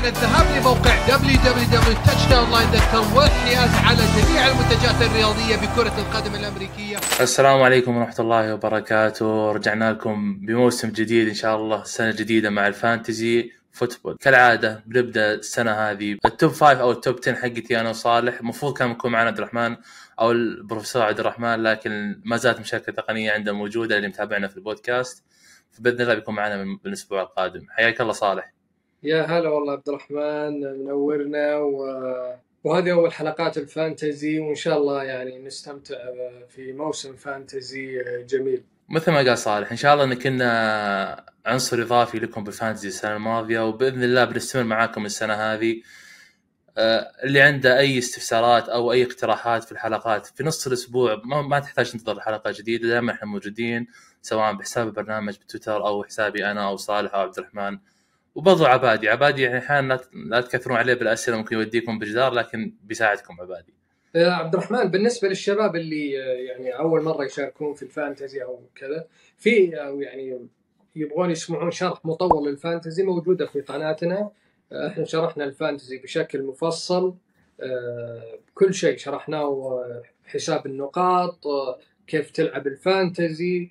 على الذهاب لموقع www.touchdownline.com والحيازة على جميع المنتجات الرياضية لكرة القدم الأمريكية. السلام عليكم ورحمة الله وبركاته. رجعنا لكم بموسم جديد إن شاء الله سنة جديدة مع ال fantasy football. كالعادة بنبدأ السنة هذه ال top five أو ال top 10 حقتي أنا وصالح المفروض كان يكون معنا عبد الرحمن أو البروفيسور عبد الرحمن لكن ما زالت مشاكل تقنية عنده موجودة اللي متابعنا في البودكاست. فبإذن الله بيكون معنا من الأسبوع القادم. حياك الله صالح. يا هلا والله عبد الرحمن منورنا و... وهذه أول حلقات الفانتزي وإن شاء الله يعني نستمتع في موسم فانتزي جميل. مثل ما قال صالح إن شاء الله إن كنا عنصر إضافي لكم بالفانتزي السنة الماضية وبإذن الله بنستمر معاكم السنة هذه. آه، اللي عنده أي استفسارات أو أي اقتراحات في الحلقات في نص الأسبوع ما, ما تحتاج تنتظر حلقة جديدة دائما إحنا موجودين سواء بحساب البرنامج بتويتر أو حسابي أنا أو صالح أو عبد الرحمن. وبرضو عبادي. عبادي يعني أحيانا لا تكثرون عليه بالأسئلة ممكن يوديكم بجدار لكن بيساعدكم عبادي. يا عبد الرحمن بالنسبة للشباب اللي يعني أول مرة يشاركون في الفانتزي أو كذا في أو يعني يبغون يسمعون شرح مطول للفانتزي موجودة في قناتنا. إحنا شرحنا الفانتزي بشكل مفصل. كل شيء شرحناه حساب النقاط كيف تلعب ال fantasy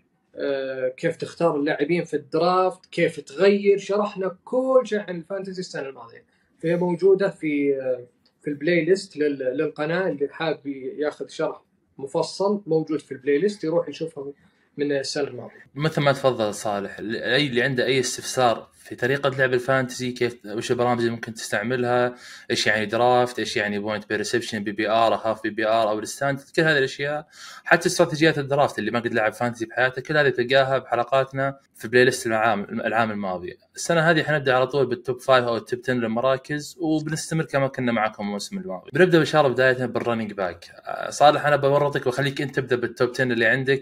كيف تختار اللاعبين في ال draft كيف تغير شرحنا كل شيء عن ال fantasy السنة الماضية فهي موجودة في في ال playlist للقناة اللي حاب ياخذ شرح مفصل موجود في ال playlist يروح يشوفها من السنة الماضية. مثل ما تفضل صالح اي اللي عنده أي استفسار في طريقة لعب ال fantasy كيف وش البرامج اللي ممكن تستعملها إيش يعني draft إيش يعني point per reception بي بي ار هاف بي بي ار أو ال standard كل هذه الأشياء. حتى استراتيجيات ال draft اللي ما قد لعب fantasy بحياته كل هذه تلقاها بحلقاتنا في playlist العام العام الماضي. السنة هذه حنبدأ على طول بال top 5 أو ال top 10 للمراكز وبنستمر كما كنا معكم الموسم الماضي. بنبدأ إن شاء الله بداية بال running back صالح أنا بورطك وأخليك أنت تبدأ بال top 10 اللي عندك.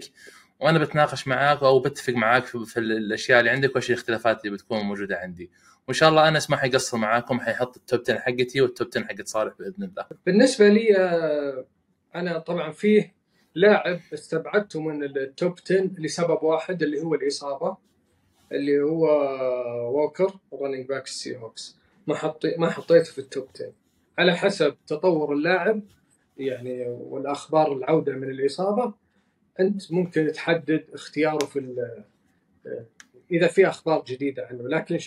وأنا بتناقش معاك أو بتفق معاك في الأشياء اللي عندك وإيش الاختلافات اللي بتكون موجودة عندي. وإن شاء الله أنس ما حيقصر معاكم حيحط ال top 10 حقتي وال top 10 حقت صالح بإذن الله. بالنسبة لي أنا طبعا فيه لاعب استبعدته من ال top 10 لسبب واحد اللي هو الإصابة اللي هو ووكر running back ال Seahawks ما حطي ما حطيته في ال top 10 على حسب تطور اللاعب يعني والأخبار العودة من الإصابة أنت ممكن تحدد اختياره في إذا في أخبار جديدة عنه. لكن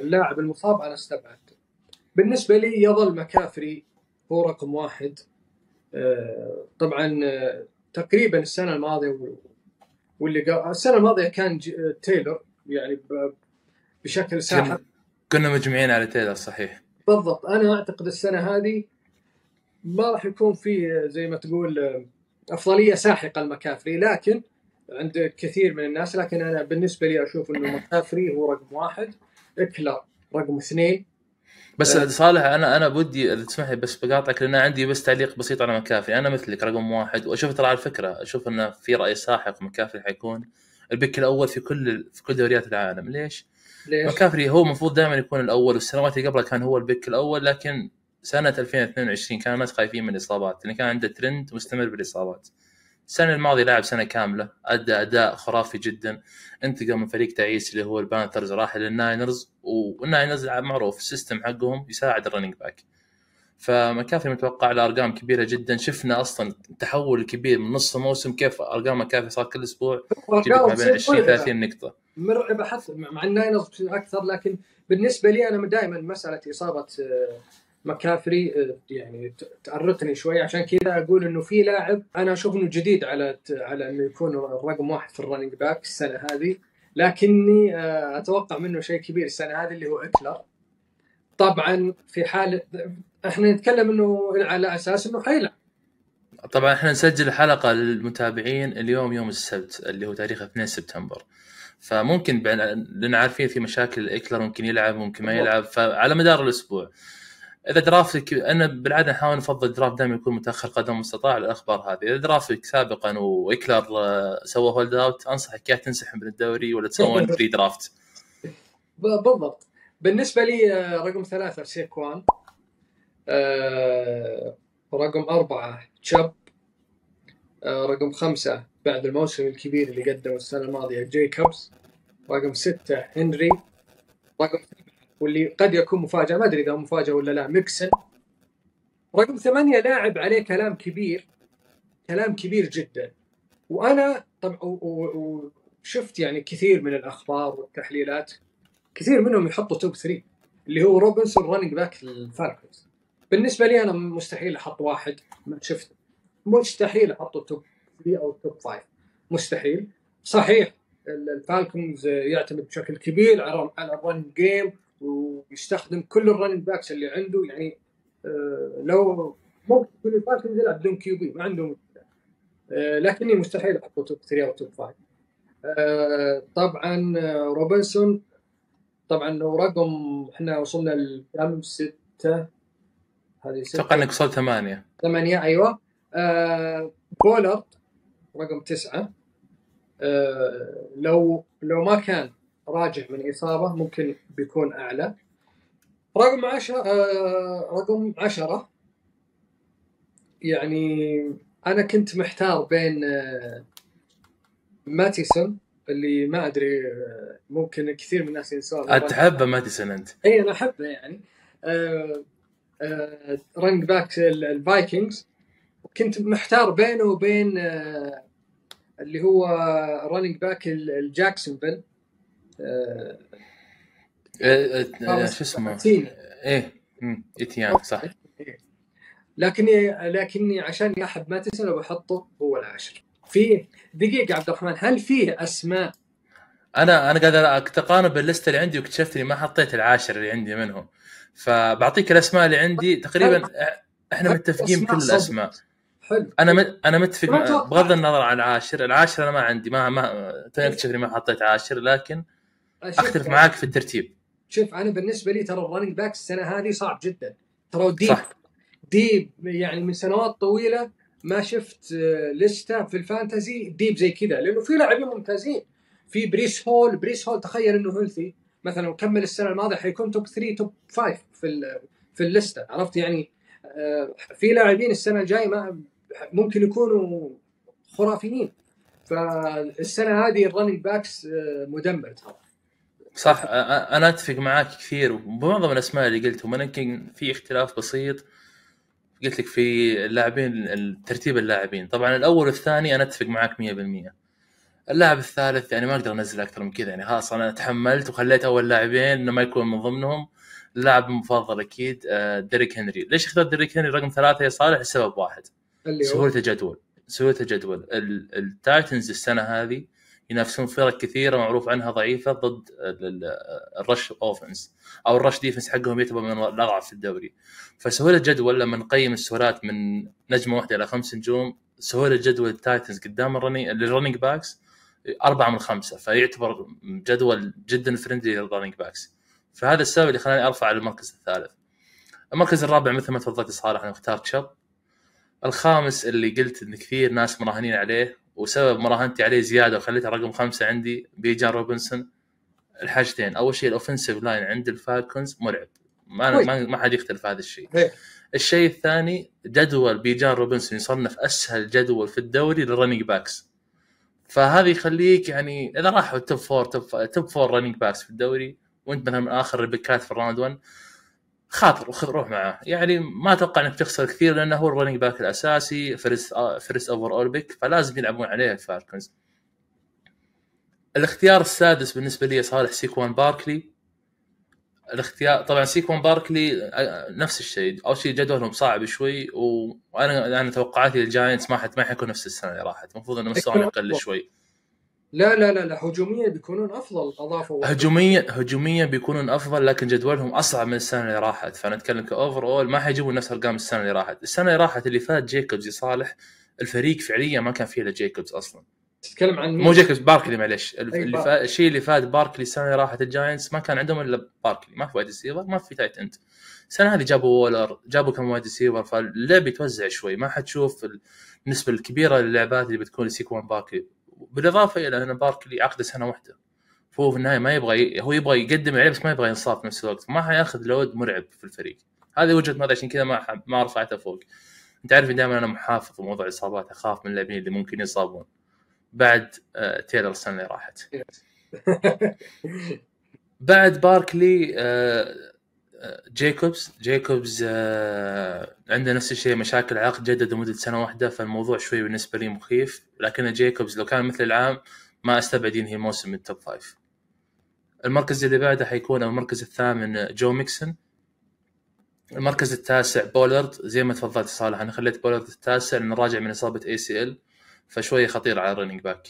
اللاعب المصاب أنا استبعدته. بالنسبة لي يظل مكافري هو رقم واحد. طبعا تقريبا السنة الماضية واللي السنة الماضية كان تايلور يعني بشكل ساحق كنا مجمعين على تايلور صحيح. بالضبط. أنا أعتقد السنة هذه ما راح يكون في زي ما تقول أفضلية ساحقة المكافري لكن عند كثير من الناس لكن أنا بالنسبة لي أشوف إنه مكافري هو رقم واحد اكلر رقم اثنين بس أه صالح أنا أنا بدي إذا تسمح لي بس بقاطعك لأن عندي بس تعليق بسيط على مكافري أنا مثلك رقم واحد وأشوف ترى على الفكرة أشوف إنه في رأي ساحق مكافري حيكون ال pick الأول في كل في كل دوريات العالم ليش؟ ليش؟ مكافري هو المفروض دائما يكون الأول والسنوات اللي قبلها كان هو ال pick الأول لكن سنة 2022 كان الناس خايفين من الإصابات لأن كان عنده ترند مستمر بالإصابات. السنة الماضية لعب سنة كاملة أدى أداء خرافي جدا انتقل من فريق تعيس اللي هو البانثرز راح للناينرز والناينرز معروف ال system حقهم يساعد ال running back فمكافري متوقع له أرقام كبيرة جدا. شفنا أصلا التحول الكبير من نص الموسم كيف أرقام مكافري صار كل أسبوع ما بين 20 30 نقطة. مرعبه حتى مع الناينرز أكثر لكن بالنسبة لي أنا دائما مسألة إصابة مكافري يعني تأرقني شوي. عشان كذا أقول إنه في لاعب أنا أشوف إنه جديد على على إنه يكون الرقم واحد في ال running back السنة هذه. لكني أتوقع منه شيء كبير السنة هذه اللي هو اكلر طبعا في حال إحنا نتكلم إنه على أساس إنه حيلعب. طبعا إحنا نسجل حلقة للمتابعين اليوم يوم السبت اللي هو تاريخ 2 سبتمبر. فممكن لأن عارفين في مشاكل اكلر ممكن يلعب ممكن ما يلعب. فعلى مدار الأسبوع. إذا ال draft ك أنا بالعادة نحاول نفضل draft دائما يكون متأخر قدر المستطاع الاخبار هذه. إذا draft ك سابقا وايكلر سوى hold out أنصحك يا تنسحب من الدوري ولا تسوون pre draft بالضبط. بالنسبة لي رقم ثلاثة سيكوان رقم أربعة تشاب رقم خمسة بعد الموسم الكبير اللي قدمه السنة الماضية جيكوبس رقم ستة هنري رقم واللي قد يكون مفاجأة ما أدري إذا مفاجأة ولا لا. ميكسن. رقم ثمانية لاعب عليه كلام كبير كلام كبير جدا. وأنا طبعا وشفت يعني كثير من الأخبار والتحليلات كثير منهم يحطوا top 3 اللي هو روبنسون running back الفالكونز بالنسبة لي أنا مستحيل أحط واحد ما شفت. مستحيل احطه top 3 أو top 5 مستحيل. صحيح الفالكونز يعتمد بشكل كبير على ال run game ويستخدم كل ال running backs اللي عنده يعني آه، لو ممكن يكون الفالكونز يلعب بدون QB ما عنده مشكلة. آه، لكني مستحيل أحطه top 3 أو top 5 آه، طبعا روبنسون طبعا لو رقم إحنا وصلنا لكم ستة هذه ستة. أتوقع إنك وصلت ثمانية. ثمانية أيوه. آه بولارد رقم تسعة. آه لو لو ما كان راجع من إصابة ممكن بيكون أعلى. رقم عشرة آه رقم عشرة. يعني أنا كنت محتار بين آه ماتيسون اللي ما أدري ممكن كثير من الناس ينسون تحبه ماديسون أنت؟ إي أنا أحبه يعني. آه آه running back الفايكنجز. كنت محتار بينه وبين آه اللي هو running back الجاكسونفيل آه شو اسمه؟ إيه إتيان صح. لكني لكني عشان احب ماتيسون بحطه هو العاشر. في دقيقة عبد الرحمن هل فيه أسماء؟ أنا أنا قاعد أتقارب بال list ه اللي عندي واكتشفت إني ما حطيت العاشر اللي عندي منهم. فبعطيك الأسماء اللي عندي. تقريبا إحنا متفقين بكل الأسماء. حلو. أنا مت... أنا متفق بغض النظر عن العاشر. العاشر أنا ما عندي ما ما اكتشف إني ما حطيت عاشر لكن أختلف معاك في الترتيب. شوف أنا بالنسبة لي ترى ال running back السنة هذه صعب جدا. ترى deep صح. deep يعني من سنوات طويلة ما شفت آه، list ة في ال fantasy deep زي كذا لأنه في لاعبين ممتازين. في بريس هول بريس هول تخيل إنه healthy مثلا كمل السنة الماضية حيكون top 3 top 5 في في ال list ة. عرفت يعني؟ آه، في لاعبين السنة الجاية ما ممكن يكونوا خرافيين. فالسنة هذه ال running backs آه، مدمر ترى. صح أنا أتفق معاك كثير وبمعظم الأسماء اللي قلتهم أنا يمكن في اختلاف بسيط قلت لك في اللاعبين ترتيب اللاعبين. طبعا الأول والثاني أنا أتفق معك 100% اللاعب الثالث يعني ما أقدر أنزل أكثر من كذا يعني خلاص أنا تحملت وخليت أول لاعبين إنه ما يكون من ضمنهم. اللاعب المفضل أكيد ديريك هنري. ليش اخترت ديريك هنري؟ رقم ثلاثة يا صالح لسبب واحد. سهولة الجدول سهولة الجدول. التايتنز السنة هذه ينافسون فرق كثيرة معروف عنها ضعيفة ضد ال rush offense أو ال rush defense حقهم يعتبر من الأضعف في الدوري. فسهولة جدول لما نقيم السهولات من نجمة واحدة إلى خمس نجوم سهولة جدول التايتنز قدام ال running backs أربعة من خمسة فيعتبر جدول جدا friendly لل running backs فهذا السبب اللي خلاني أرفع للمركز الثالث. المركز الرابع مثل ما تفضلت صالح أنا اخترت شاب الخامس اللي قلت إن كثير ناس مراهنين عليه وسبب مراهنتي عليه زيادة وخليته رقم خمسة عندي بيجان روبنسون. الحاجتين. أول شيء ال offensive line عند الفالكونز مرعب. ما ما, ما حد يختلف هذا الشيء. الشيء الثاني جدول بيجان روبنسون يصنف أسهل جدول في الدوري لل running backs فهذا يخليك يعني إذا راحوا top four top top four running backs في الدوري وأنت مثلا من آخر ال picks في ال round 1 خاطر وخذ روح معاه يعني ما أتوقع إنك تخسر كثير لأنه هو ال running back الأساسي first first overall pick فلازم يلعبون عليه الفالكونز الاختيار السادس بالنسبة لي صالح سيكوان باركلي. الاختيار طبعا سيكوان باركلي نفس الشيء. أول شيء جدولهم صعب شوي وأنا أنا توقعاتي للجاينتس ما حت ما حيكون نفس السنة اللي راحت. المفروض انه مستواهم يقل شوي. لا لا لا لا هجوميا بيكونون أفضل اضافوا هجوميا هجوميا بيكونون أفضل لكن جدولهم أصعب من السنة اللي راحت. فانا اتكلم ك overall ما حيجيبون نفس أرقام السنة اللي راحت. السنة اللي راحت اللي فات جيكوبز صالح الفريق فعليا ما كان فيه إلا جيكوبز أصلا. تتكلم عن مو جيكوبز باركلي معلش اللي فا... الشيء اللي فات باركلي السنة اللي راحت الجاينتس ما كان عندهم إلا باركلي. ما في wide receiver ما في tight end السنة هذه جابوا وولر جابوا كم wide receiver فاللعب يتوزع شوي. ما حتشوف النسبة الكبيرة للعبات اللي بتكون لسيكوان باركلي. بالاضافة إلى أن باركلي عقد سنة واحدة. فهو في النهاية ما يبغى ي... هو يبغى يقدم عليه بس ما يبغى ينصاف في نفس الوقت. ما حياخذ load مرعب في الفريق. هذه وجهة نظري عشان كذا ما ح... ما رفعته فوق. أنت عارف دائما أنا محافظ في موضوع الإصابات أخاف من اللاعبين اللي ممكن يصابون. بعد آه تيلر السنة اللي راحت. بعد باركلي آه، جيكوبز جيكوبز آه، عنده نفس الشيء مشاكل عقد جدد لمدة سنة واحدة فالموضوع شوي بالنسبة لي مخيف. لكن جيكوبز لو كان مثل العام ما أستبعد ينهي الموسم من ال top five المركز اللي بعده حيكون المركز الثامن جو ميكسون. المركز التاسع بولارد. زي ما تفضلت صالح أنا خليت بولارد التاسع لأنه راجع من إصابة ACL فشوية خطير على ال running back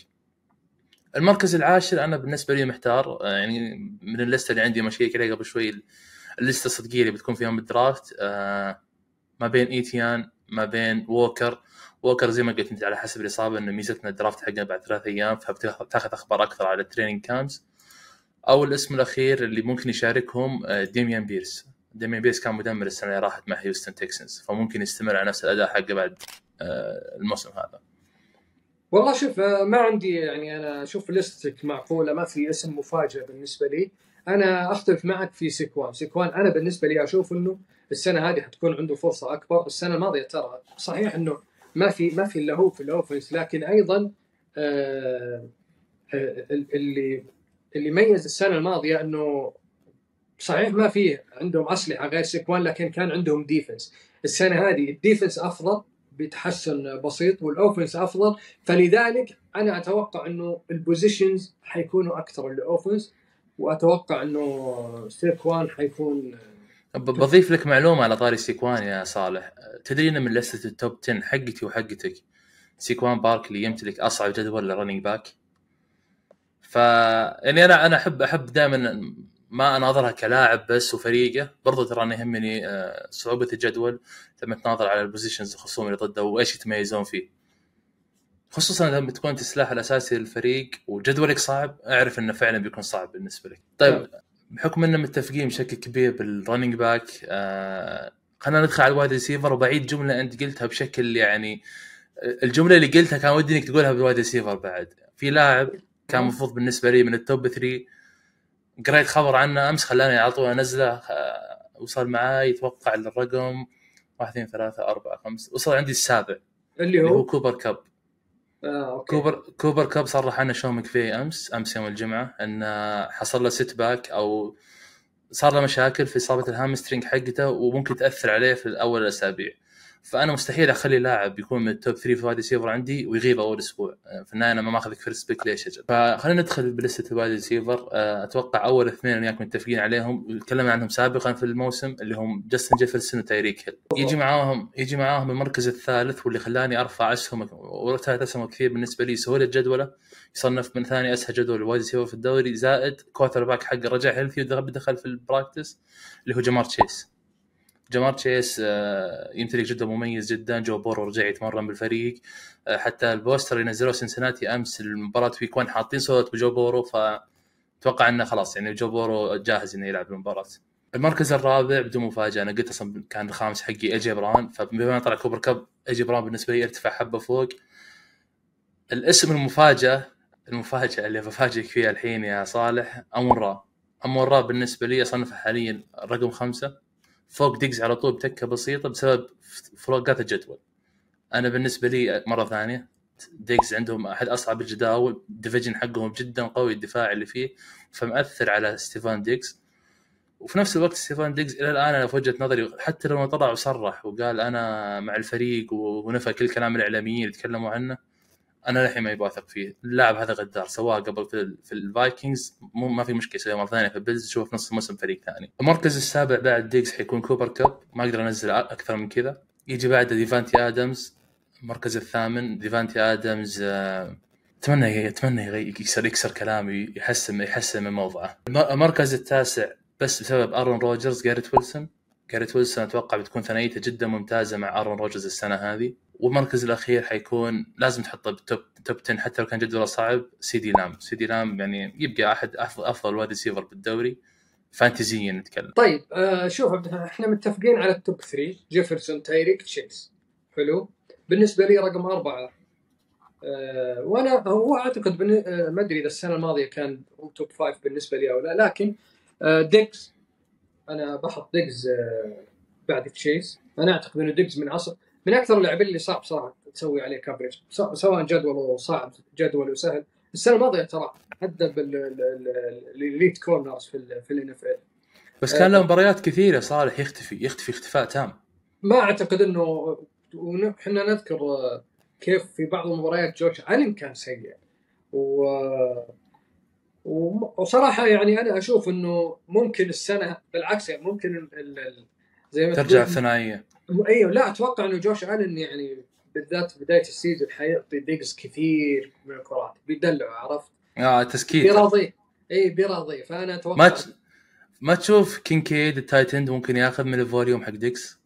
المركز العاشر أنا بالنسبة لي محتار آه، يعني من اللسته اللي عندي مشيك عليها قبل شوي اللسته الصدقيه اللي بتكون فيهم بال draft آه، ما بين إيتيان ما بين ووكر. ووكر زي ما قلت أنت على حسب الإصابة إنه ميزتنا ال draft حقنا بعد ثلاث أيام فبتاخذ أخبار أكثر على ال training camps أو الاسم الأخير اللي ممكن يشاركهم آه، ديميان بيرس. ديميان بيرس كان مدمر السنة اللي راحت مع هيوستن تكسنز فممكن يستمر على نفس الأداء حقه بعد الموسم هذا. والله شوف آه، ما عندي يعني أنا أشوف لستك معقولة ما في اسم مفاجئ بالنسبة لي. أنا أختلف معك في سيكوان. سيكوان أنا بالنسبة لي أشوف إنه السنة هذه حتكون عنده فرصة أكبر. السنة الماضية ترى صحيح إنه ما في ما في إلا هو في ال offense لكن أيضا آه اللي اللي ميز السنة الماضية إنه صحيح ما فيه عندهم أسلحة غير سيكوان لكن كان عندهم defense السنة هذه ال defense أفضل بتحسن بسيط وال offense أفضل. فلذلك أنا أتوقع إنه ال possessions حيكونوا أكثر لل offense وأتوقع إنه سيكوان حيكون بضيف لك معلومة على طاري سيكوان يا صالح. تدري ان من لستة ال top 10 حقتي وحقتك سيكوان باركلي يمتلك أصعب جدول ل running back ف يعني أنا أنا احب أحب دائما ما أناظرها كلاعب بس وفريقه. برضو ترى أنا يهمني آه، صعوبة الجدول. لما تناظر على ال positions الخصوم اللي ضده وإيش يتميزون فيه. خصوصا لما تكون انت السلاح الأساسي للفريق وجدولك صعب أعرف إنه فعلا بيكون صعب بالنسبة لك. طيب نعم. بحكم اننا متفقين بشكل كبير بال running back آه خلينا ندخل على ال wide receiver وبعيد جملة أنت قلتها بشكل يعني الجملة اللي قلتها كان ودي إنك تقولها بال wide receiver بعد. في لاعب كان نعم. مفروض بالنسبة لي من ال top 3 قريت خبر عنه أمس خلاني على طول أنزله وصل معاي يتوقع الرقم 1 2 3 4 5 وصل عندي السابع. اللي هو, اللي هو؟ كوبر كاب. آه، أوكي. كوبر كوبر كاب صرح عنه شون مكفاي أمس أمس يوم الجمعة انه حصل له setback أو صار له مشاكل في إصابة ال hamstring حقته وممكن تأثر عليه في أول الأسابيع. فأنا مستحيل أخلي لاعب يكون من ال top 3 في wide receiver عندي ويغيب اول أسبوع في النهايه أنا ما ماخذك first pick ليش أجل فخلينا ندخل بلستة ال wide receiver أتوقع أول اثنين وياك متفقين عليهم. وتكلمنا عنهم سابقا في الموسم اللي هم جاستن جيفرسون وتايريك هيل يجي معاهم يجي معاهم المركز الثالث واللي خلاني أرفع أسهم ورثت أسهم كثير بالنسبة لي. سهوله جدولة. يصنف من ثاني أسهل جدول ال wide receiver في الدوري. زائد quarterback حقه رجع healthy ودخل في ال practice اللي هو جمار تشيس جمار تشيس آه، يمتلك جدا مميز جدا. جو بورو رجع يتمرن بالفريق. آه، حتى ال poster اللي نزلوه سنسناتي أمس المباراة في كون حاطين صوره بجو بورو فتوقع إنه خلاص يعني جو بورو جاهز إنه يلعب المباراة. المركز الرابع بدون مفاجأة أنا قلت أصلا كان الخامس حقي إيجي براون فبما طلع كوبر كاب إيجي براون بالنسبة لي ارتفع حبة فوق. الاسم المفاجأة المفاجأة اللي بفاجئك فيها الحين يا صالح أمون را أمون را بالنسبة لي اصنفه حاليا رقم خمسة. فوق ديجز على طول بتكة بسيطة بسبب فروقات الجدول أنا بالنسبة لي مرة ثانية ديجز عندهم أحد أصعب الجداول ال division حقهم جدا قوي الدفاع اللي فيه فمأثر على ستيفان ديجز وفي نفس الوقت ستيفان ديجز إلى الآن أنا في وجهة نظري حتى لو طلع وصرح وقال أنا مع الفريق ونفى كل كلام الإعلاميين اللي تكلموا عنه أنا للحين ما يبغى فيه اللاعب هذا غدار سواء قبل في, في الفايكنجز مو ما في مشكلة يسويها مرة ثانية في البيلز تشوف نص الموسم فريق ثاني. المركز السابع بعد ديجز حيكون كوبر كاب ما أقدر أنزل أكثر من كذا. يجي بعده ديفانتي آدمز المركز الثامن ديفانتي آدمز آه، أتمنى أتمنى يكسر يكسر كلامي يحسن يحسن من موضعه. المركز التاسع بس بسبب أرون روجرز جاريت ويلسون. جاريت ويلسون أتوقع بتكون ثنائيته جدا ممتازة مع آرون روجرز السنة هذه. والمركز الأخير حيكون لازم تحطه بال top top 10 حتى لو كان جدوله صعب سيدي لام. سيدي لام يعني يبقى احد افضل أفضل wide receiver بالدوري. fantasy يا نتكلم. طيب آه شوف إحنا متفقين على ال top 3 جيفرسون تايريك تشيس حلو. بالنسبة لي رقم أربعة آه وأنا هو أعتقد آه ما أدري إذا السنة الماضية كان top 5 بالنسبة لي أو لا لكن آه ديجز. أنا بحط ديجز آه بعد تشيس أنا أعتقد انه ديجز من عصر من أكثر اللاعبين اللي صعب صراحة تسوي عليه coverage سواء جدوله صعب جدوله سهل. السنة الماضية ترى ضد ال elite corners في ال في ال NFL بس كان له مباريات كثيرة صالح يختفي يختفي اختفاء تام. ما أعتقد انه إحنا نذكر آه، كيف في بعض المباريات جوش الن كان سيء. و- وصراحة يعني أنا أشوف إنه ممكن السنة بالعكس يعني ممكن ال- ال- زي ما ترجع الثنائية. أيوه لا أتوقع إنه جوش ألن يعني بالذات بداية ال season حيعطي ديجز كثير من الكرات بيدلع عرفت؟ آه تسكيت. بيراضيه. اي بيراضيه. فأنا أتوقع ما ت... ما تشوف كينكيد ال tight end ممكن ياخذ من ال volume حق ديجز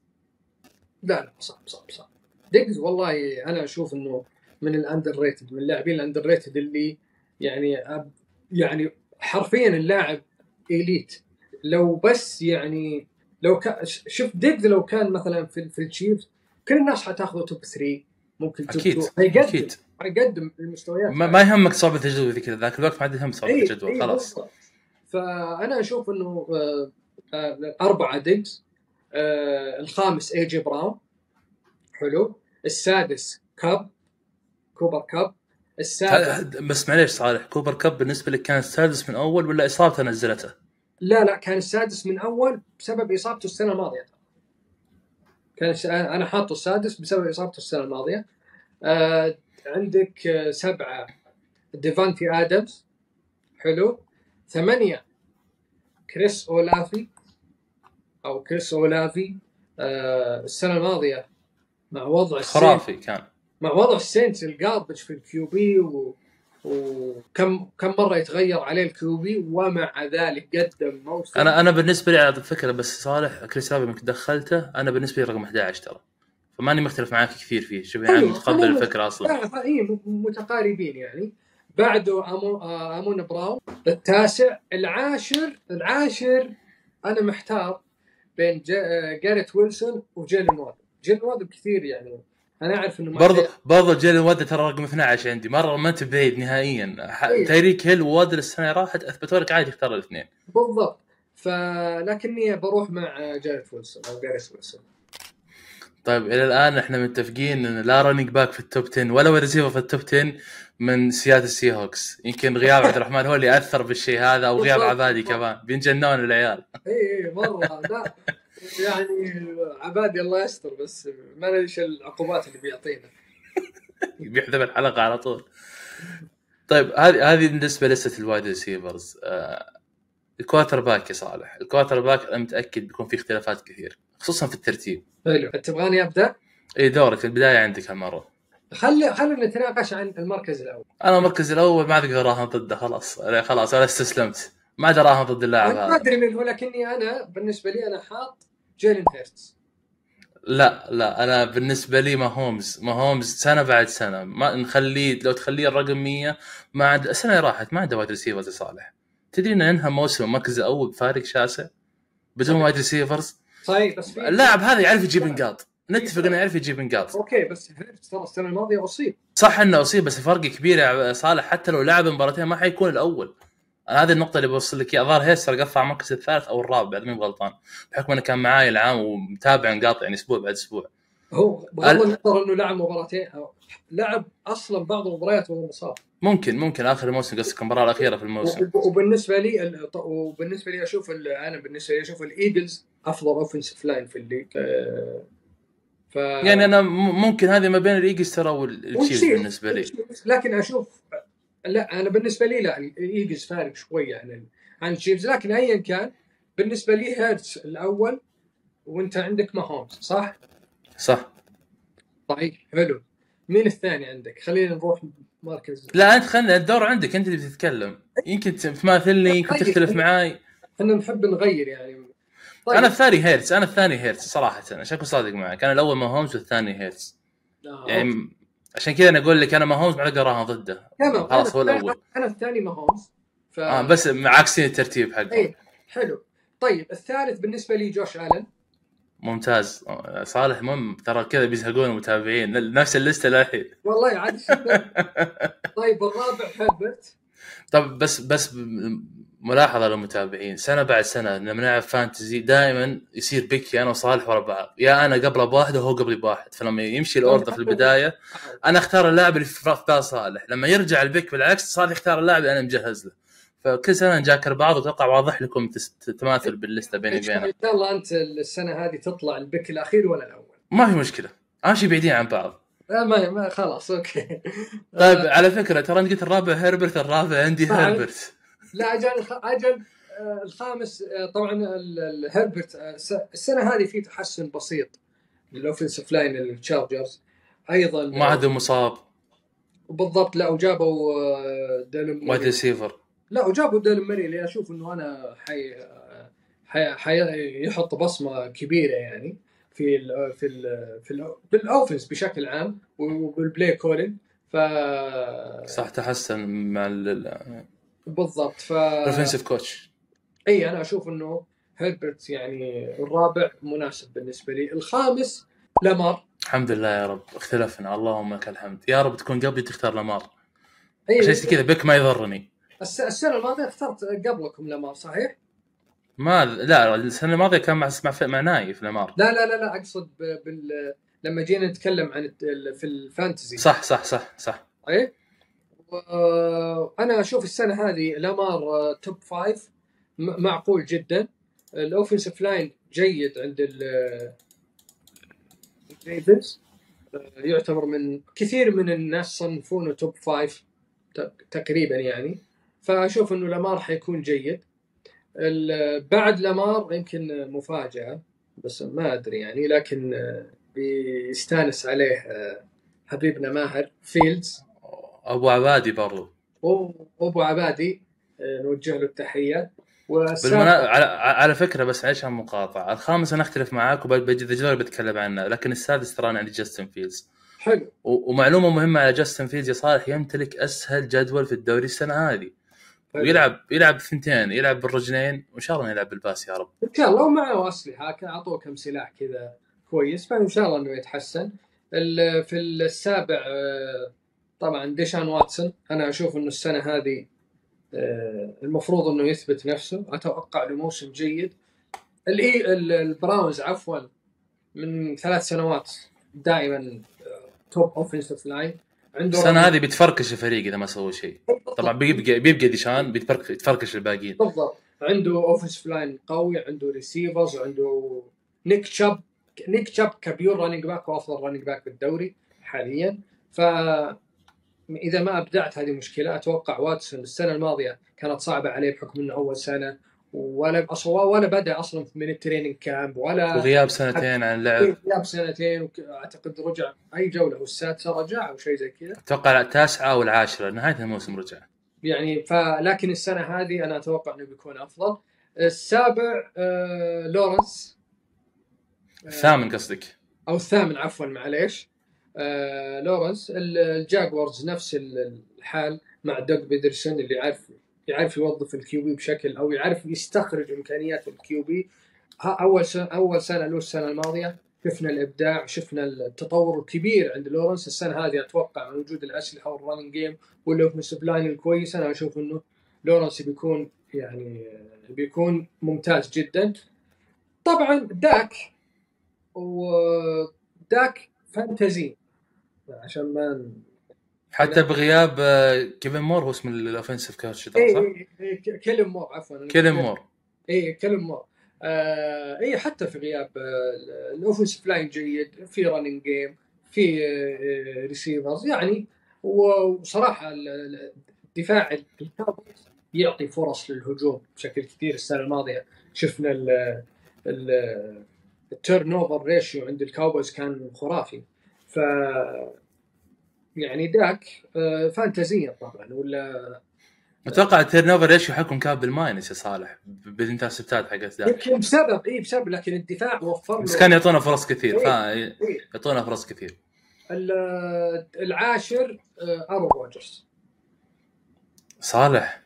لا لا صعب صعب صعب. ديجز والله أنا أشوف إنه من ال underrated من اللاعبين ال underrated اللي يعني يعني حرفيا اللاعب elite. لو بس يعني لو كان شوف ديجز لو كان مثلا في في التشيفز كل الناس حتاخذه top 3 ممكن top أكيد 2 حيقدم أكيد. حيقدم المستويات. ما, ما يهمك صعوبه الجدول ذي كذا ذاك الوقت ما عاد يهم صعوبه إيه، الجدول إيه، خلاص. فأنا أشوف إنه آه، آه، أربعة ديجز آه، الخامس اي جي براون حلو. السادس كاب كوبر كاب. السابع بس معليش صالح كوبر كاب بالنسبة لك كان السادس من أول ولا إصابته نزلته؟ لا لا كان السادس من أول بسبب إصابته السنة الماضية. كان أنا حاطه السادس بسبب إصابته السنة الماضية. آه عندك آه سبعة. ديفانتي آدمز. حلو. ثمانية. كريس اولافي أو كريس اولافي آه السنة الماضية. مع وضع خرافي كان. مع وضع السينتس ال garbage في ال QB و... وكم كم مرة يتغير عليه ال QB ومع ذلك قدم موسم. أنا أنا بالنسبة لي على الفكرة بس صالح كريس انك دخلته أنا بالنسبة لي رقم 11 ترى. فماني مختلف معاك كثير فيه شوف يعني متقبل خلينا- الفكرة أصلا؟ لا اي متقاربين يعني. بعده أمو... آه، أمون براون. التاسع العاشر العاشر أنا محتار بين. آه، جاريت ويلسون وجيلن وادل. جيلن وادل كثير يعني. أنا أعرف إنه ما برضو برضو جيلن وادل ترى رقم 12 عندي. مرة ما أنت بعيد نهائيا. ح- إيه. تايريك هيل ووادل السنة راحت أثبتوا لك عادي اختار الاثنين. بالضبط. فلكني بروح مع جاريت ويلسون أو جاريت ويلسون. طيب إلى الآن إحنا متفقين إن لا running back في ال top 10 ولا ريسيفر في ال top 10 من سياتل السي هوكس يمكن غياب عبد الرحمن هو اللي أثر بالشيء هذا أو غياب. عبادي كمان. بينجنون العيال. إي إي مرة. لا يعني عبادي الله يستر بس ما ندري إيش العقوبات اللي بيعطينا. بيحذف الحلقة على طول. طيب هذه هذه بالنسبة لسته ال wide receivers. آه ال quarterback يا صالح. ال quarterback أنا متأكد بيكون في اختلافات كثير خصوصا في الترتيب. حلو. تبغاني أبدأ؟ إي دورك. البداية عندك هالمرة. خلي خلينا نتناقش عن المركز الأول. أنا المركز الأول ما أقدر أراهن ضده خلاص. خلاص أنا استسلمت. ما أقدر أراهن ضد اللاعب أنا ما هذا. أدري من هو لكني أنا بالنسبة لي أنا حاط جيلين هيرتز. لا لا أنا بالنسبة لي ماهومز. ماهومز سنة بعد سنة. ما نخليه لو تخليه الرقم 100 ما عاد السنة راحت ما عنده wide receivers صالح تدري انه انهى موسم المركز الأول بفارق شاسع؟ بدون wide receivers صحيح بس اللاعب هذا يعرف يجيب نقاط نتفق إنه يعرف يجيب نقاط أوكي بس هيرتز ترى السنة الماضية اصيب صح إنه اصيب بس الفرق كبير يا صالح. حتى لو لعب مباراتين ما حيكون الأول. أنا هذه النقطة اللي بوصل لك إياها. الظاهر هيرتز قطع المركز الثالث أو الرابع إذا ماني غلطان. بحكم إنه كان معاي العام ومتابع نقاط يعني أسبوع بعد أسبوع. هو بغض النظر إنه لعب مباراتين لعب أصلا بعض المباريات وهو مصاب. ممكن ممكن. آخر الموسم قصدك المباراة الأخيرة في الموسم. وب- وبالنسبة لي ال- وبالنسبة لي أشوف أنا بالنسبة لي أشوف الايجلز أفضل offensive line في ال league. آه، ف يعني أنا ممكن هذه ما بين الايجلز ترى والتشيفز بالنسبة لي. لكن أشوف لا أنا بالنسبة لي لا الايجلز فارق شوية عن ال- عن التشيفز لكن ايا كان بالنسبة لي هيرتز الأول وأنت عندك ماهومز صح؟ صح. طيب حلو. مين الثاني عندك؟ خلينا نروح مركز. لا أنت خلنا الدور عندك أنت اللي بتتكلم. يمكن تماثلني يمكن تختلف معاي. إحنا نحب نغير يعني طيب. أنا الثاني هيرتز أنا الثاني هيرتز صراحة عشان اكون صادق معك؟ أنا الأول ماهومز والثاني هيرتز. آه، يعني عشان كذا أنا أقول لك أنا ماهومز ما أقدر اراهن ضده خلاص هو الأول. أنا الثاني ماهومز. ف... آه بس عكسين الترتيب حقه إيه حلو. طيب الثالث بالنسبة لي جوش آلن. ممتاز. آه، صالح مم ترى كذا بيزهقون المتابعين نفس الليستة للحين. والله عاد. طيب الرابع هربرت طب بس بس ملاحظة للمتابعين سنة بعد سنة لما نلعب fantasy دائما يصير pick ي أنا وصالح ورا بعض يا أنا قبله بواحد وهو قبلي بواحد. فلما يمشي ال order في البداية أنا أختار اللاعب اللي في بال صالح. لما يرجع ال pick بالعكس صالح يختار اللاعب اللي أنا مجهز له. فكل سنة نجاكر بعض وأتوقع واضح لكم تماثل باللستة بيني وبينه. شاء الله أنت السنة هذه تطلع ال pick الأخير ولا الأول؟ ما في مشكلة. اهم شيء بعيدين عن بعض. لا ما, ما خلاص أوكي. طيب على فكرة ترى أنت قلت الرابع هربرت الرابع عندي. هربرت. لا أجل أجل آه، الخامس آه، طبعا ال- الهربرت آه، الس- السنة هذه في تحسن بسيط. لل offensive line للتشارجرز أيضا ما عاد مصاب. بالضبط لا وجابوا آه، ديلن wide receiver لا وجابوا كيلن مور اللي أشوف إنه أنا حي حي حي يحط بصمة كبيرة يعني. في ال في ال في ال بال offense بشكل عام وبال play calling ف صح تحسن مع ال- بالضبط ف ال offensive coach إي أنا أشوف إنه هيربرت يعني الرابع مناسب بالنسبة لي. الخامس لامار الحمد لله يا رب اختلفنا. اللهم لك الحمد. يا رب تكون قبلي تختار لامار إي زي كذا pick ما يضرني. الس- السنة الماضية اخترت قبلكم لامار صحيح؟ ما لا السنة الماضية كان مع مع, مع نايف لامار لا لا لا لا أقصد بال لما جينا نتكلم عن في ال fantasy. صح صح صح صح. اي أنا أشوف السنة هذه لامار top five معقول جدا. ال offensive line جيد عند ال- آه، يعتبر من كثير من الناس صنفونه top five تقريبا يعني. فأشوف إنه لامار حيكون جيد. بعد لامار يمكن مفاجأة بس ما أدري يعني لكن بيستانس عليه آه، حبيبنا ماهر فيلدز. أبو عبادي برضو. وابو عبادي آه، نوجه له التحية. بالمنا... على... على فكرة بس معلش عن مقاطعه الخامس أنا أختلف معاك وبجي بتكلم عنه لكن السادس ترى أنا عندي جاستن فيلدز حلو. و... ومعلومة مهمة على جاستن فيلدز يا صالح يمتلك أسهل جدول في الدوري السنة هذه. ويلعب يلعب ثنتين يلعب بالرجلين وإن شاء الله يلعب بال pass يا رب. إن شاء الله ومعه اسلحه كان أعطوه كم سلاح كذا كويس فإن شاء الله إنه يتحسن. في السابع آه، طبعا ديشان واتسون أنا أشوف إنه السنة هذه آه، المفروض إنه يثبت نفسه. أتوقع له موسم جيد. الاي ال- البراونز عفوا من ثلاث سنوات دائما top offensive line عنده السنة هذه بيتفركش الفريق إذا ما سووا شيء. طبعا بيبقى بيبقى ديشان بيتفرك يتفركش الباقيين. بالضبط. عنده offense line قوي عنده receivers وعنده نيك شاب نيك شاب ك pure running back وأفضل running back بالدوري حاليا. ف إذا ما أبدعت هذه مشكلة أتوقع واتسون السنة الماضية كانت صعبة عليه بحكم إنه أول سنة ولا أصلا ولا بدأ أصلا من ال training camp ولا وغياب سنتين عن اللعب. غياب سنتين اعتقد رجع أي جولة والسادسه رجع أو شيء زي كذا. أتوقع التاسعة أو العاشره نهاية الموسم رجع. يعني فلكن السنة هذه أنا أتوقع إنه بيكون أفضل. السابع آه لورنس. آه، الثامن قصدك؟ أو الثامن عفوا معليش. آه لورنس. ال- الجاكورز نفس ال- الحال مع دوغ بيدرسون اللي يعرف يعرف يوظف ال QB بشكل أو يعرف يستخرج إمكانيات ال QB أول سنه أول سنة له السنة الماضية شفنا الإبداع شفنا التطور الكبير عند لورنس. السنة هذه أتوقع من وجود الأسلحة وال running game وال offensive line الكويس. أنا أشوف إنه لورنس بيكون يعني بيكون ممتاز جدا. طبعا داك وداك fantasy. عشان ما حتى بغياب آه، كيفن مور هو اسم ال offensive coach اي صح؟ اي إي، ك- كيلن مور عفوا. كيلن مور. اي كيلن مور. آه اي حتى في غياب آه ال offensive line جيد في running game في آه receivers يعني وصراحة ال- ال- الدفاع يعطي فرص للهجوم بشكل كثير السنة الماضية. شفنا ال ال turnover ratio عند الكاوبويز كان خرافي. ف يعني داك آه، فانتازيا طبعا ولا أتوقع ال turnover ratio حقهم كان بال minus يا صالح بال intercept ات حقت داك يمكن بسبب إي بسبب لكن الدفاع وفر له بس كان يعطونا فرص كثير إيه. إيه. يعطونا فرص كثير ال- العاشر آه، ارون روجرز صالح.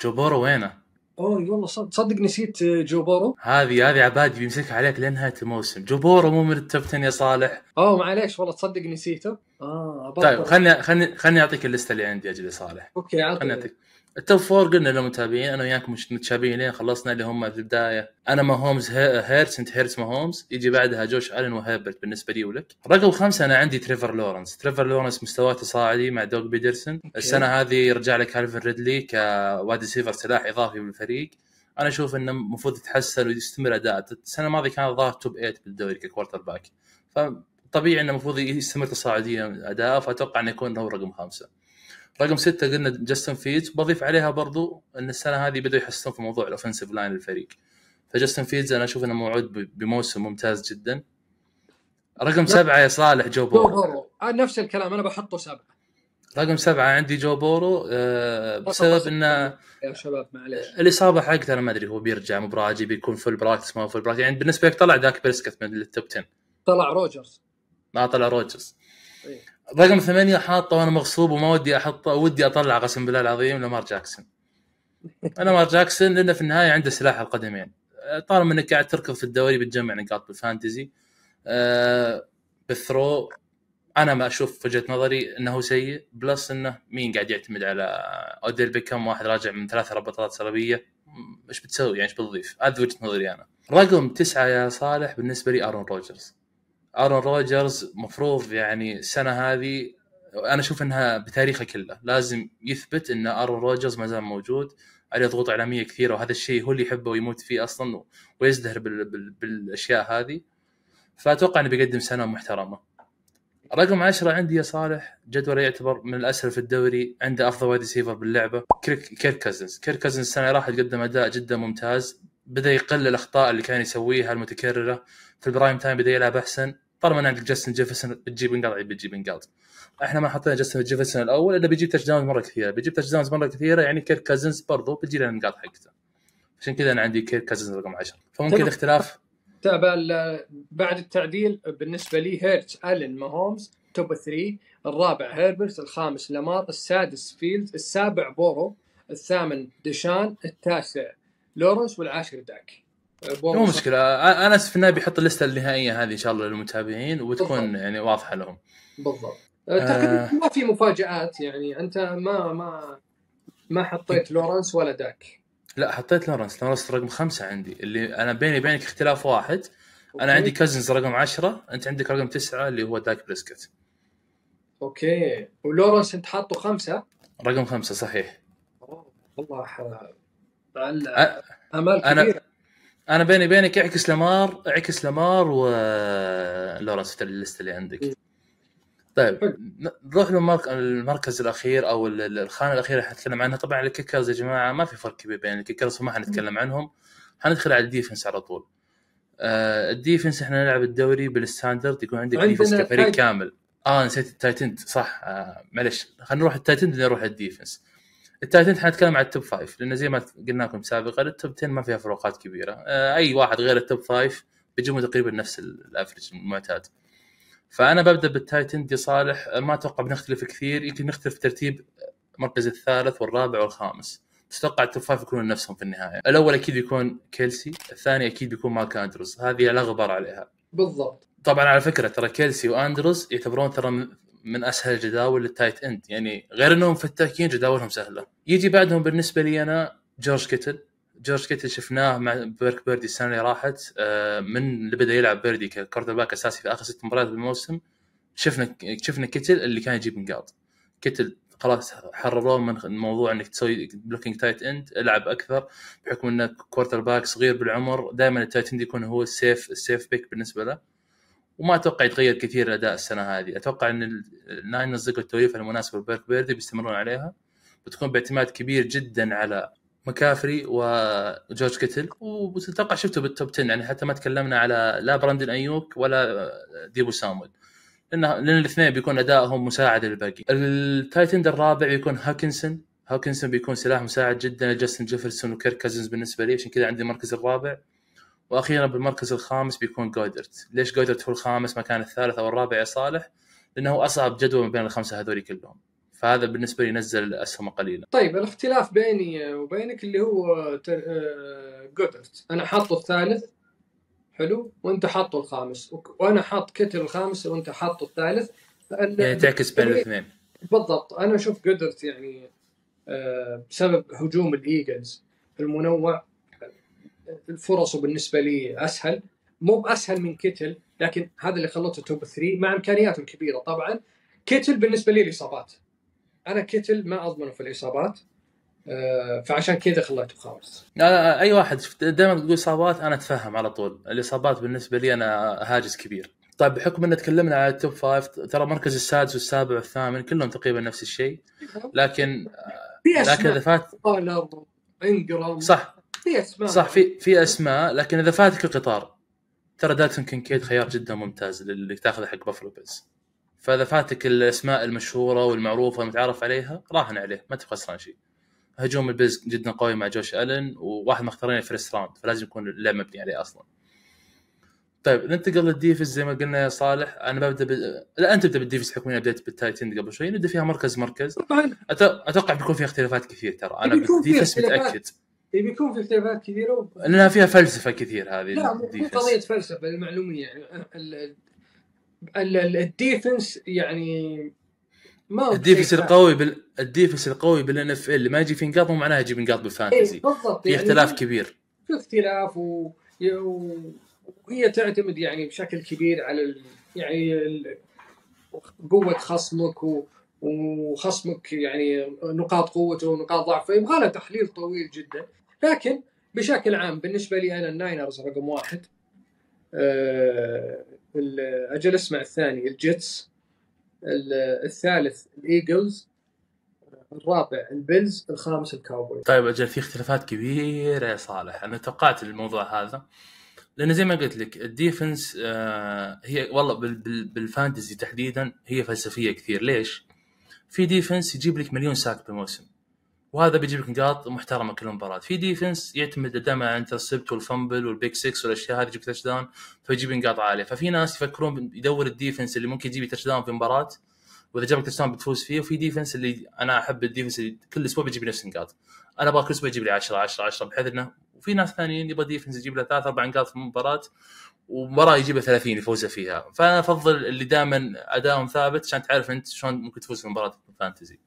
جوبورو وينه؟ أوه والله صد- تصدق نسيت آه، جو بورو. هذه هذه عبادي بيمسكها عليك لين نهايه الموسم جوبورو مو من ال top 10 يا صالح. أوه معليش والله تصدق نسيته. آه. طيب. خلني خلني خلني أعطيك ال list اللي عندي أجل صالح. أوكي خلني أعطيك. ال top four قلنا للمتابعين أنا وياكم مش متشابهين لين خلصنا اللي هم في البداية. أنا ماهومز هي- هيرتس أنت هيرتس ماهومز يجي بعدها جوش الن وهيربرت بالنسبة لي ولك. رقم خمسة أنا عندي تريفر لورنس. تريفر لورنس مستواه تصاعدي مع دوغ بيدرسون. السنة هذه رجع لك كالفن ريدلي ك wide receiver سلاح إضافي بالفريق. أنا أشوف إنه المفروض يتحسن ويستمر أداء. السنة الماضية كان ظاهر top 8 بالدوري ك quarterback. فطبيعي إنه المفروض يستمر تصاعديا اداءه فأتوقع إنه يكون هو رقم خمسه رقم ستة قلنا جاستن فيدز بضيف عليها برضو إن السنة هذه بدوا يحسنون في موضوع ال offensive line للفريق فجاستن فيدز أنا أشوف إنه موعود بموسم ممتاز جدا. رقم سبعة يا صالح جو جو بورو. بورو آه نفس الكلام أنا بحطه سبعة. رقم سبعة عندي جو بورو آه، بسبب إنه يا شباب معليش. الإصابة حقته أنا ما أدري هو بيرجع براجي بيكون full practice ما full practice يعني بالنسبة لك طلع داك بريسكت من ال top 10 طلع روجرز. ما طلع روجرز إيه. رقم ثمانية حاطه وأنا مغصوب وما ودي احطه ودي أطلع قسم بالله العظيم لامار جاكسون لامار جاكسون لأنه في النهاية عنده سلاح القدمين طالما إنك قاعد تركض في الدوري بتجمع نقاط بال fantasy آه بال throw أنا ما أشوف في وجهة نظري إنه سيء plus إنه مين قاعد يعتمد على أوديل بيكم واحد راجع من ثلاث ربطات صليبيه م- إيش بتسوي يعني إيش بتضيف؟ هذه وجهة نظري أنا. رقم تسعة يا صالح بالنسبة لي أرون روجرز. آرون روجرز مفروض يعني السنة هذه أنا أشوف إنها بتاريخه كله. لازم يثبت إن آرون روجرز ما زال موجود. عليه ضغوط إعلامية كثيرة وهذا الشيء هو اللي يحبه ويموت فيه أصلا ويزدهر بال... بال... بالأشياء هذه. فأتوقع إنه بيقدم سنة محترمة. رقم عشرة عندي يا صالح جدول يعتبر من الأسهل في الدوري عنده أفضل wide receiver باللعبة كيرك كيرك كازنز. كيرك كازنز السنة اللي راحت قدم أداء جدا ممتاز. بدأ يقلل الأخطاء اللي كان يسويها المتكررة. في ال prime time بدأ يلعب أحسن. طالما إن عندك جاستن جيفرسون بتجيب نقاط بتجيب نقاط إحنا ما حطينا جاستن جيفرسون الأول إلا بيجيب touchdowns مرة كثيرة. بيجيب touchdowns مرة كثيرة يعني كيرك كازنز برضو بتجي لنا النقاط حقته. عشان كذا أنا عندي كيرك كازنز رقم 10 فممكن. الاختلاف؟ تابع ال- بعد التعديل بالنسبة لي هيرتس الن ماهومز top 3 الرابع هيربرت الخامس لامار السادس فيلدز السابع بورو الثامن ديشان التاسع لورنس والعاشر داك. مو مشكلة. أنا في النهايه بيحط ال list النهائية هذه إن شاء الله للمتابعين وبتكون بالضبط. يعني واضحة لهم. بالضبط. آه، تقريبا ما في مفاجآت؟ يعني أنت ما ما ما حطيت لورنس ولا داك؟ لا حطيت لورنس لورنس رقم خمسة عندي. اللي أنا بيني وبينك اختلاف واحد. أنا عندي كازنز رقم عشرة أنت عندك رقم تسعة اللي هو داك بريسكت أوكي. ولورنس أنت حاطه خمسة؟ رقم خمسة صحيح. والله ح- على أ- أمال أنا- كبيرة. أنا بيني وبينك اعكس لامار اعكس لامار ولورنس في ال list اللي عندك. حلو. طيب نروح للمرك- المركز الأخير أو ال- ال- الخانة الأخيرة اللي حنتكلم عنها. طبعا ال kickers يا جماعة ما في فرق كبير بين ال kickers فما حنتكلم عنهم. حندخل على ال defense على طول. آه ال defense إحنا نلعب الدوري بال standard يكون عندك defense كفريق كامل. آه نسيت ال tight end صح. آه معلش خلينا نروح ال tight end نروح ال defense. ال tight end حنتكلم على ال top five لأن زي ما قلنا لكم سابقا ال top 10 ما فيها فروقات كبيرة. آه أي واحد غير ال top five بيجيبوا تقريبا نفس ال- ال average المعتاد. فأنا ببدأ بال tight end يا صالح ما أتوقع بنختلف كثير يمكن نختلف ترتيب المركز الثالث والرابع والخامس. تتوقع ال top five يكونون نفسهم في النهاية. الأول أكيد بيكون كيلسي الثاني أكيد بيكون مارك أندروز. هذه لا غبار عليها. بالضبط. طبعا على فكرة ترى كيلسي وأندروز يعتبرون ترى من- أسهل الجداول لل tight end. يعني غير إنهم فتاكين جداولهم سهلة. يجي بعدهم بالنسبة لي أنا جورج كيتل. جورج كيتل شفناه مع بروك بيردي السنة اللي راحت آه، من اللي بدأ يلعب بيردي ك quarterback أساسي في آخر ست مباريات بالموسم. شفنا شفنا كيتل اللي كان يجيب نقاط كيتل خلاص حرروه من الموضوع إنك تسوي blocking tight end العب أكثر بحكم انك quarterback صغير بالعمر. دائما ال tight end يكون هو ال safe ال safe pick بالنسبة له. وما أتوقع يتغير كثير الأداء السنة هذه. أتوقع إن ال- الناينرز لقوا التوليفه المناسبه لبروك بيردي بيستمرون عليها. بتكون باعتماد كبير جدا على مكافري وجورج كيتل. وتتوقع شفته بال top 10 يعني حتى ما تكلمنا على لا براندن أيوك ولا ديبو سامويل. لأن لأن الاثنين بيكون أدائهم مساعد للباقي. ال tight end الرابع بيكون هاكنسن. هاكنسن بيكون سلاح مساعد جدا لجاستن جيفرسون وكيرك كازنز بالنسبة لي. عشان كذا عندي المركز الرابع. وأخيرا بالمركز الخامس بيكون جودرت ليش جودرت هو الخامس مكان الثالث أو الرابع يا صالح؟ لأنه أصعب جدول من بين الخمسة هذول كلهم. فهذا بالنسبة لي نزل أسهمه قليلا. طيب الاختلاف بيني وبينك اللي هو تر... آه، جودرت أنا حاطه الثالث حلو وأنت حاطه الخامس. وك- وأنا حاط كتل الخامس وأنت حاطه الثالث. لأن- يعني تعكس بين الاثنين. بالضبط. أنا أشوف جودرت يعني آه، بسبب هجوم الإيجلز المنوع. الفرص بالنسبة لي أسهل. مو بأسهل من كيتل لكن هذا اللي خلته top 3 مع امكانياته الكبيره طبعا كيتل بالنسبة لي الإصابات. أنا كيتل ما أضمنه في الإصابات آه، فعشان كذا خليته خامس. لا لا أي واحد دائما تقول إصابات أنا أتفهم على طول. الإصابات بالنسبة لي أنا هاجس كبير. طيب بحكم إن تكلمنا على ال top five ترى المركز السادس والسابع والثامن كلهم تقريبا نفس الشيء. لكن في لكن إذا فات إنجرام. صح. في أسماء. صح في في أسماء لكن إذا فاتك القطار ترى دالتون كينكيد خيار جدا ممتاز اللي تاخذه حق بافلو بيلز فإذا فاتك الأسماء المشهورة والمعروفة والمتعارف عليها راهن عليه ما تبغى خسران شيء. هجوم البيلز جدا قوي مع جوش ألن وواحد مختارين ال first round فلازم يكون اللعب مبني عليه أصلا. طيب ننتقل لل defense زي ما قلنا يا صالح. أنا ببدأ ب... لا أنت تبدأ بال defense حكم اني بديت بال tight end قبل شوي. نبدا فيها مركز مركز. أت... أتوقع بيكون فيها اختلافات كثير ترى. أنا بال defense. متأكد. بيكون في اختلافات كثيرة. لأنها فيها فلسفة كثير هذه لا مو. قضية فلسفة المعلومية يعني ال- ال- ال- ال- ال defense يعني ما ال defense القوي بال ال defense القوي بال NFL ما يجي في نقاط مو معناها يجيب نقاط إيه بال fantasy بالضبط في يعني اختلاف كبير في اختلاف و... و- وهي تعتمد يعني بشكل كبير على ال... يعني ال... قوة خصمك و... وخصمك يعني نقاط قوته ونقاط ضعفه يبغى له تحليل طويل جدا. لكن بشكل عام بالنسبة لي أنا الناينرز رقم واحد. آه... أجل أسمع الثاني الجيتس ال- الثالث الإيجلز الرابع البيلز الخامس الكاوبوي طيب أجل في اختلافات كبيرة يا صالح. أنا توقعت الموضوع هذا. لأن زي ما قلت لك ال defense آه هي والله بال بال بال fantasy تحديدا هي فلسفية كثير. ليش؟ في defense يجيب لك مليون sack بالموسم. وهذا بيجيب لك نقاط محترمة كل مباراه في defense يعتمد دائما على ال intercept وال fumble وال pick 6 والأشياء هذه يجيب touchdown فيجيب نقاط عالية. ففي ناس يفكرون يدور ال defense اللي ممكن يجيب touchdown في مباراة. وإذا جاب touchdown بتفوز فيه. وفي defense اللي أنا أحب ال defense اللي كل أسبوع بيجيب نفس النقاط. أنا أبغى كل أسبوع يجيب لي 10 10 10 بحيث انه وفي ناس ثانيين يبغى defense يجيب له ثلاث أربع نقاط في المباراة. ومباراه يجيب له 30 يفوز فيها. فانا افضل اللي دائما ادائهم ثابت عشان تعرف أنت شلون ممكن تفوز في مباراة ال fantasy.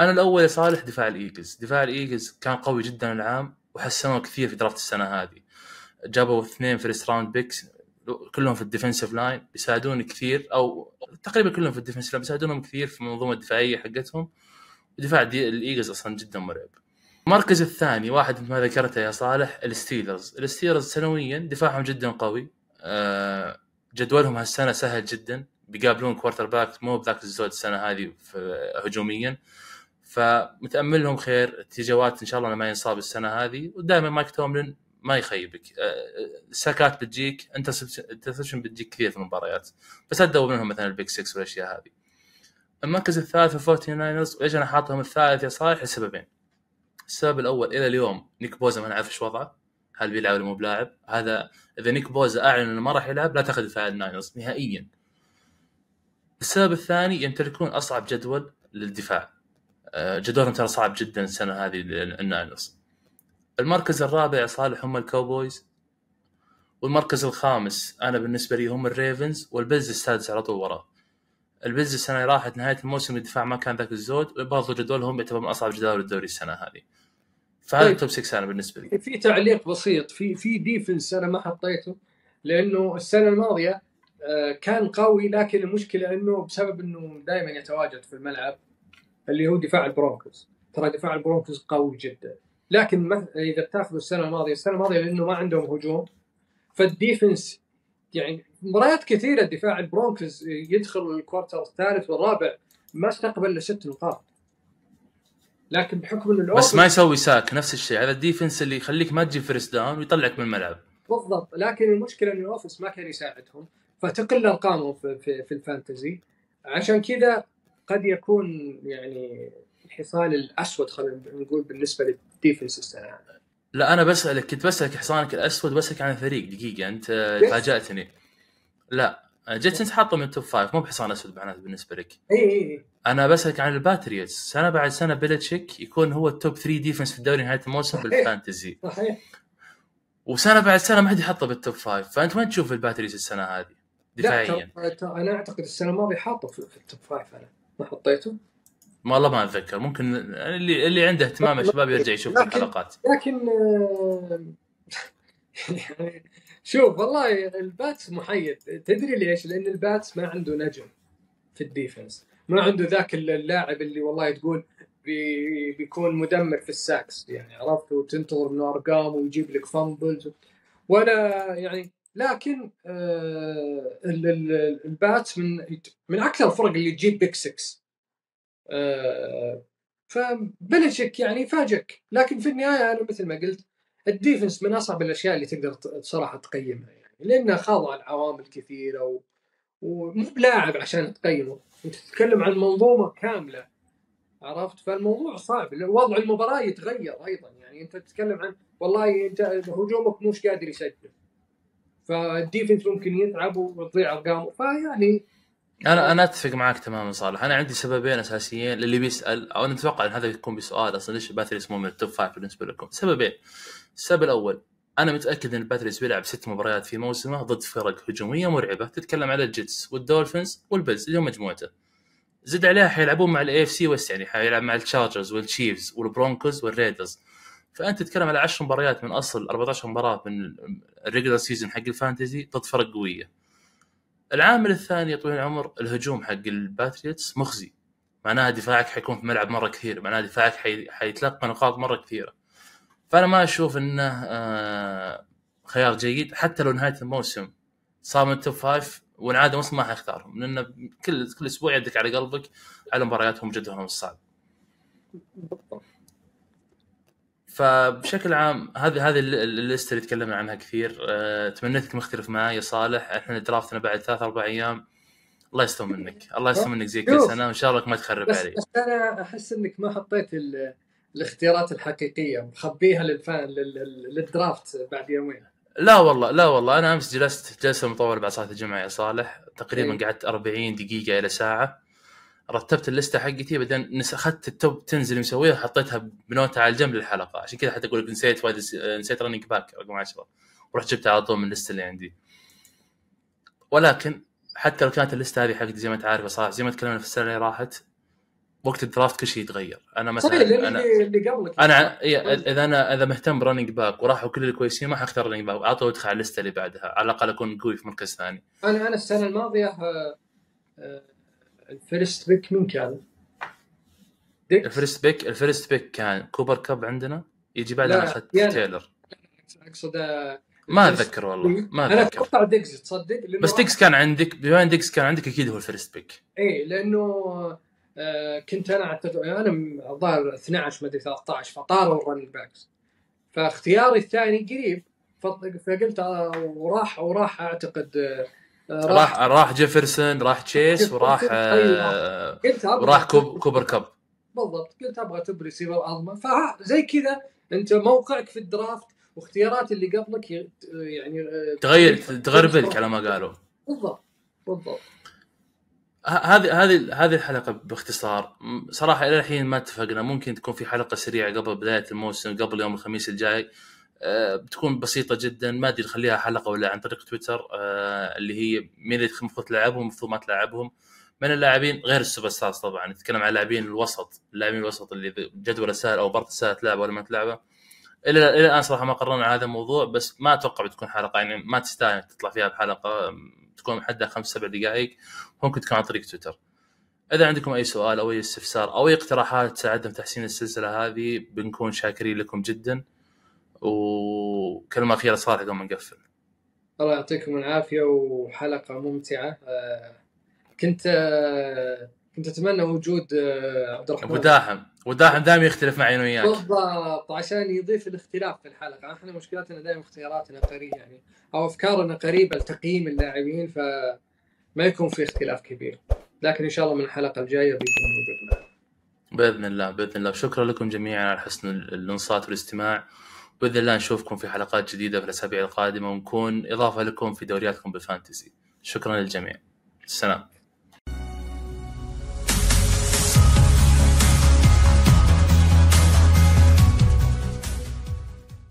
أنا الأول يا صالح دفاع الإيجلز. دفاع الإيجلز كان قوي جدا العام وحسنوه كثير في draft السنة هذه. جابوا اثنين first round picks كلهم في ال defensive line بيساعدون كثير أو تقريبا كلهم في ال defensive line بيساعدونهم كثير في المنظومة الدفاعية حقتهم. ودفاع الإيجلز أصلا جدا مرعب. المركز الثاني واحد ما ذكرته يا صالح الستيلرز. الستيلرز سنويا دفاعهم جدا قوي. آه، جدولهم هالسنة سهل جدا. بيقابلون quarterback مو بذاك الزود السنة هذه هجوميا. فمتامل لهم خير تي جي وات إن شاء الله ما ينصاب السنة هذه. ودائما مايك توملن ما يخيبك. آه، الساكات بتجيك interception بتجيك كثير في المباريات. بس لا تدور منهم مثلا ال pick 6 والأشياء هذه. المركز الثالث في 49 وليش أنا حاطهم الثالث يا صالح؟ لسببين السبب الأول إلى اليوم نيك بوزا ما نعرف إيش وضعه. هل بيلعب ولا مو بلاعب هذا إذا نيك بوزا أعلن إنه ما راح يلعب لا تأخذ دفاع الناينرز نهائيا. السبب الثاني يمتلكون أصعب جدول للدفاع. آه، جدولهم ترى صعب جدا السنة هذه الناينرز المركز الرابع يا صالح هم الكاوبويز. والمركز الخامس أنا بالنسبة لي هم الريفنز. والبيلز السادس على طول وراه. البيلز السنة اللي راحت نهاية الموسم الدفاع ما كان ذاك الزود برضو جدولهم يعتبر من أصعب جداول الدوري السنة هذه. فهذا طيب. ال top 6 أنا بالنسبة لي. في تعليق بسيط في في defense أنا ما حطيته لأنه السنة الماضية آه، كان قوي لكن المشكلة إنه بسبب إنه دائما يتواجد في الملعب اللي هو دفاع البرونكوز. ترى دفاع البرونكوز قوي جدا. لكن إذا بتاخذوا السنة الماضية السنة الماضية لأنه ما عندهم هجوم فال defense يعني مباريات كثيرة دفاع البرونكوز يدخل ال quarter الثالث والرابع ما استقبل إلا ست نقاط. لكن بحكم انه بس ما يسوي sack نفس الشيء. هذا ال defense اللي يخليك ما تجيب first down ويطلعك من الملعب. بالضبط. لكن المشكلة إن ال offense ما كان يساعدهم فتقل أرقامهم في, في, في ال fantasy. عشان كذا قد يكون يعني الحصان الأسود خلينا نقول بالنسبة لل defense السنة لا أنا بسألك كنت بسألك حصانك الأسود بسألك عن الفريق. دقيقة أنت. فاجاتني لا الجيتس أنا حاطه من ال top five مو بحصان أسود معناته بالنسبة لك. اي اي اي أنا بسألك عن الباتريوتس. سنة بعد سنة بيلتشيك يكون هو ال top 3 defense في الدوري نهاية الموسم. بال fantasy. صحيح. وسنة بعد سنة ما حد يحطه بال top five فأنت وين تشوف الباتريوتس السنة هذه؟ لا دفاعيا. ترى أنا أعتقد السنة الماضية حاطه في, في ال top five أنا. ما حطيته. والله ما أتذكر. ممكن اللي اللي عنده اهتمام يا شباب يرجع يشوف لكن- الحلقات. لكن يعني شوف والله الباتس محير تدري ليش؟ لأن الباتس ما عنده نجم في ال defense. ما عنده ذاك اللاعب اللي والله تقول بي بيكون مدمر في ال sacks. يعني عرفت؟ وتنتظر منه أرقام ويجيب لك fumbles. ولا يعني لكن آه ال- ال- الباتس من من أكثر الفرق اللي تجيب pick 6 آه فبلشك يعني فاجئك. لكن في النهاية أنا مثل ما قلت ال defense من أصعب الأشياء اللي تقدر صراحة تقيمها يعني لأنها خاضعة لعوامل كثيرة و... ومو بلاعب عشان تقيمه. أنت تتكلم عن منظومة كاملة عرفت؟ فالموضوع صعب. وضع المباراة يتغير أيضا يعني. أنت تتكلم عن والله أنت هجومك مش قادر يسجل فال defense ممكن يتعب وتضيع أرقامه. فيعني أنا أنا أتفق معك تماما صالح. أنا عندي سببين أساسيين للي بيسال أو أنا أتوقع إن هذا يكون بسؤال أصلا ليش ال Patriots مو من ال top five بالنسبة لكم؟ سببين. السبب الأول أنا متأكد إن ال Patriots بيلعب ست مباريات في موسمه ضد فرق هجومية مرعبة تتكلم على ال Jets وال Dolphins وال Bills اليوم مجموعته. زد عليها حيلعبون مع ال AFC West يعني حيلعب مع التشارجرز والتشيفز والبرونكوز والريدرز فأنت تتكلم على 10 مباريات من أصل 14 مباراة من ال regular season حق ال fantasy ضد فرق قوية. العامل الثاني يا طويل العمر الهجوم حق ال Patriots مخزي. معناها دفاعك حيكون في ملعب مرة كثير. معناها دفاعك حي... حيتلقى نقاط مرة كثيرة. فأنا ما أشوف إنه آه خيار جيد. حتى لو نهاية الموسم صار من ال top five والعاده ما حيختارهم لأنه كل كل أسبوع يدك على قلبك على مبارياتهم جدولهم الصعب. فبشكل عام هذه هذه ال- ال- ال list اللي تكلمنا عنها كثير. أه تمنيتك مختلف معي يا صالح. إحنا draft نا بعد ثلاث أربع أيام. الله يستر منك. الله يستر منك زي كل. سنة وإن شاء الله ما تخرب بس, علي بس أنا أحس إنك ما حطيت ال- الاختيارات الحقيقية. مخبيها لل fan لل- لل- لل draft بعد يومين. لا والله لا والله. أنا أمس جلست جلسه مطوله بعد صلاة الجمعة يا صالح. تقريبا إيه. قعدت 40 دقيقة إلى ساعة. رتبت اللسته حقتي بعدين أخذت ال top 10 اللي مسويها حطيتها بنوتة على الجنب للحلقة. عشان كذا حتى أقول لك نسيت wide نسيت running back رقم 10 ورحت جبتها على طول من اللسته اللي عندي. ولكن حتى لو كانت اللسته هذه حقتي زي ما أنت عارف صالح زي ما تكلمنا في السنة اللي راحت وقت ال draft كل شيء يتغير. أنا صحيح مثلا لأن أنا اللي, اللي قبلك. أنا إيه، إذا أنا إذا مهتم ب running back وراحوا كل الكويسين ما حختار running back على طول أدخل على اللسته اللي بعدها على الأقل أكون قوي في مركز ثاني. أنا أنا السنة الماضية آه، آه، ال first pick مين كان؟ ديكس ال first pick ال first pick كان كوبر كاب عندنا يجي بعد لا، أنا اخذت يعني- تايلر. أقصد ما أتذكر والله ما أنا أتذكر. أتوقع ديكس تصدق بس ديكس كان عندك بما إن ديكس كان عندك أكيد هو ال first pick اي لأنه آه، كنت أنا اعتقد أنا م- الظاهر 12 مدري 13 فطاروا ال running backs فاختياري الثاني قريب فقلت آه، وراح وراح أعتقد آه، راح راح جيفرسون راح تشيس وراح آه، وراح كوب كوبر كاب. بالضبط قلت أبغى top receiver اضمن فزي كذا أنت موقعك في ال draft واختيارات اللي قبلك يعني آه، تغير تغربلك على ما قالوا. بالضبط بالضبط. هذه هذه هذه الحلقة باختصار. صراحة إلى الحين ما اتفقنا. ممكن تكون في حلقة سريعة قبل بداية الموسم قبل يوم الخميس الجاي. آه، بتكون بسيطة جدا. ما أدري نخليها حلقة ولا عن طريق تويتر آه، اللي هي مين اللي المفروض تلعبهم المفروض ما تلعبهم. من اللاعبين؟ غير ال superstars طبعا. نتكلم عن اللاعبين الوسط. اللاعبين الوسط اللي إذا جدول سهل أو مباراه سهل تلعب ولا ما تلعبه. إلى إلى الآن صراحة ما قررنا على هذا الموضوع بس ما أتوقع بتكون حلقة. يعني ما تستاهل تطلع فيها بحلقة. تكون حدها خمس سبع دقائق. ممكن تكون عن طريق تويتر. إذا عندكم أي سؤال أو أي استفسار أو أي اقتراحات تساعدنا في تحسين السلسلة هذه بنكون شاكرين لكم جدا. وكلمه اخيره صالح قبل ما نقفل الله يعطيكم العافية وحلقة ممتعة. آه، كنت آه، كنت أتمنى وجود آه، عبد الرحمن. أبو داحم أبو داحم دائما يختلف معي أنا وياك. بالضبط عشان يضيف الاختلاف في الحلقة. إحنا مشكلتنا دائما اختياراتنا قريبة يعني. أو أفكارنا قريبة لتقييم اللاعبين فما يكون في اختلاف كبير. لكن إن شاء الله من الحلقة الجاية بيكون موجود معنا. بإذن الله بإذن الله. شكرا لكم جميعا على حسن الانصات والاستماع. باذن الله نشوفكم في حلقات جديدة في الأسابيع القادمة ونكون إضافة لكم في دورياتكم بالفانتسي شكرا للجميع. السلام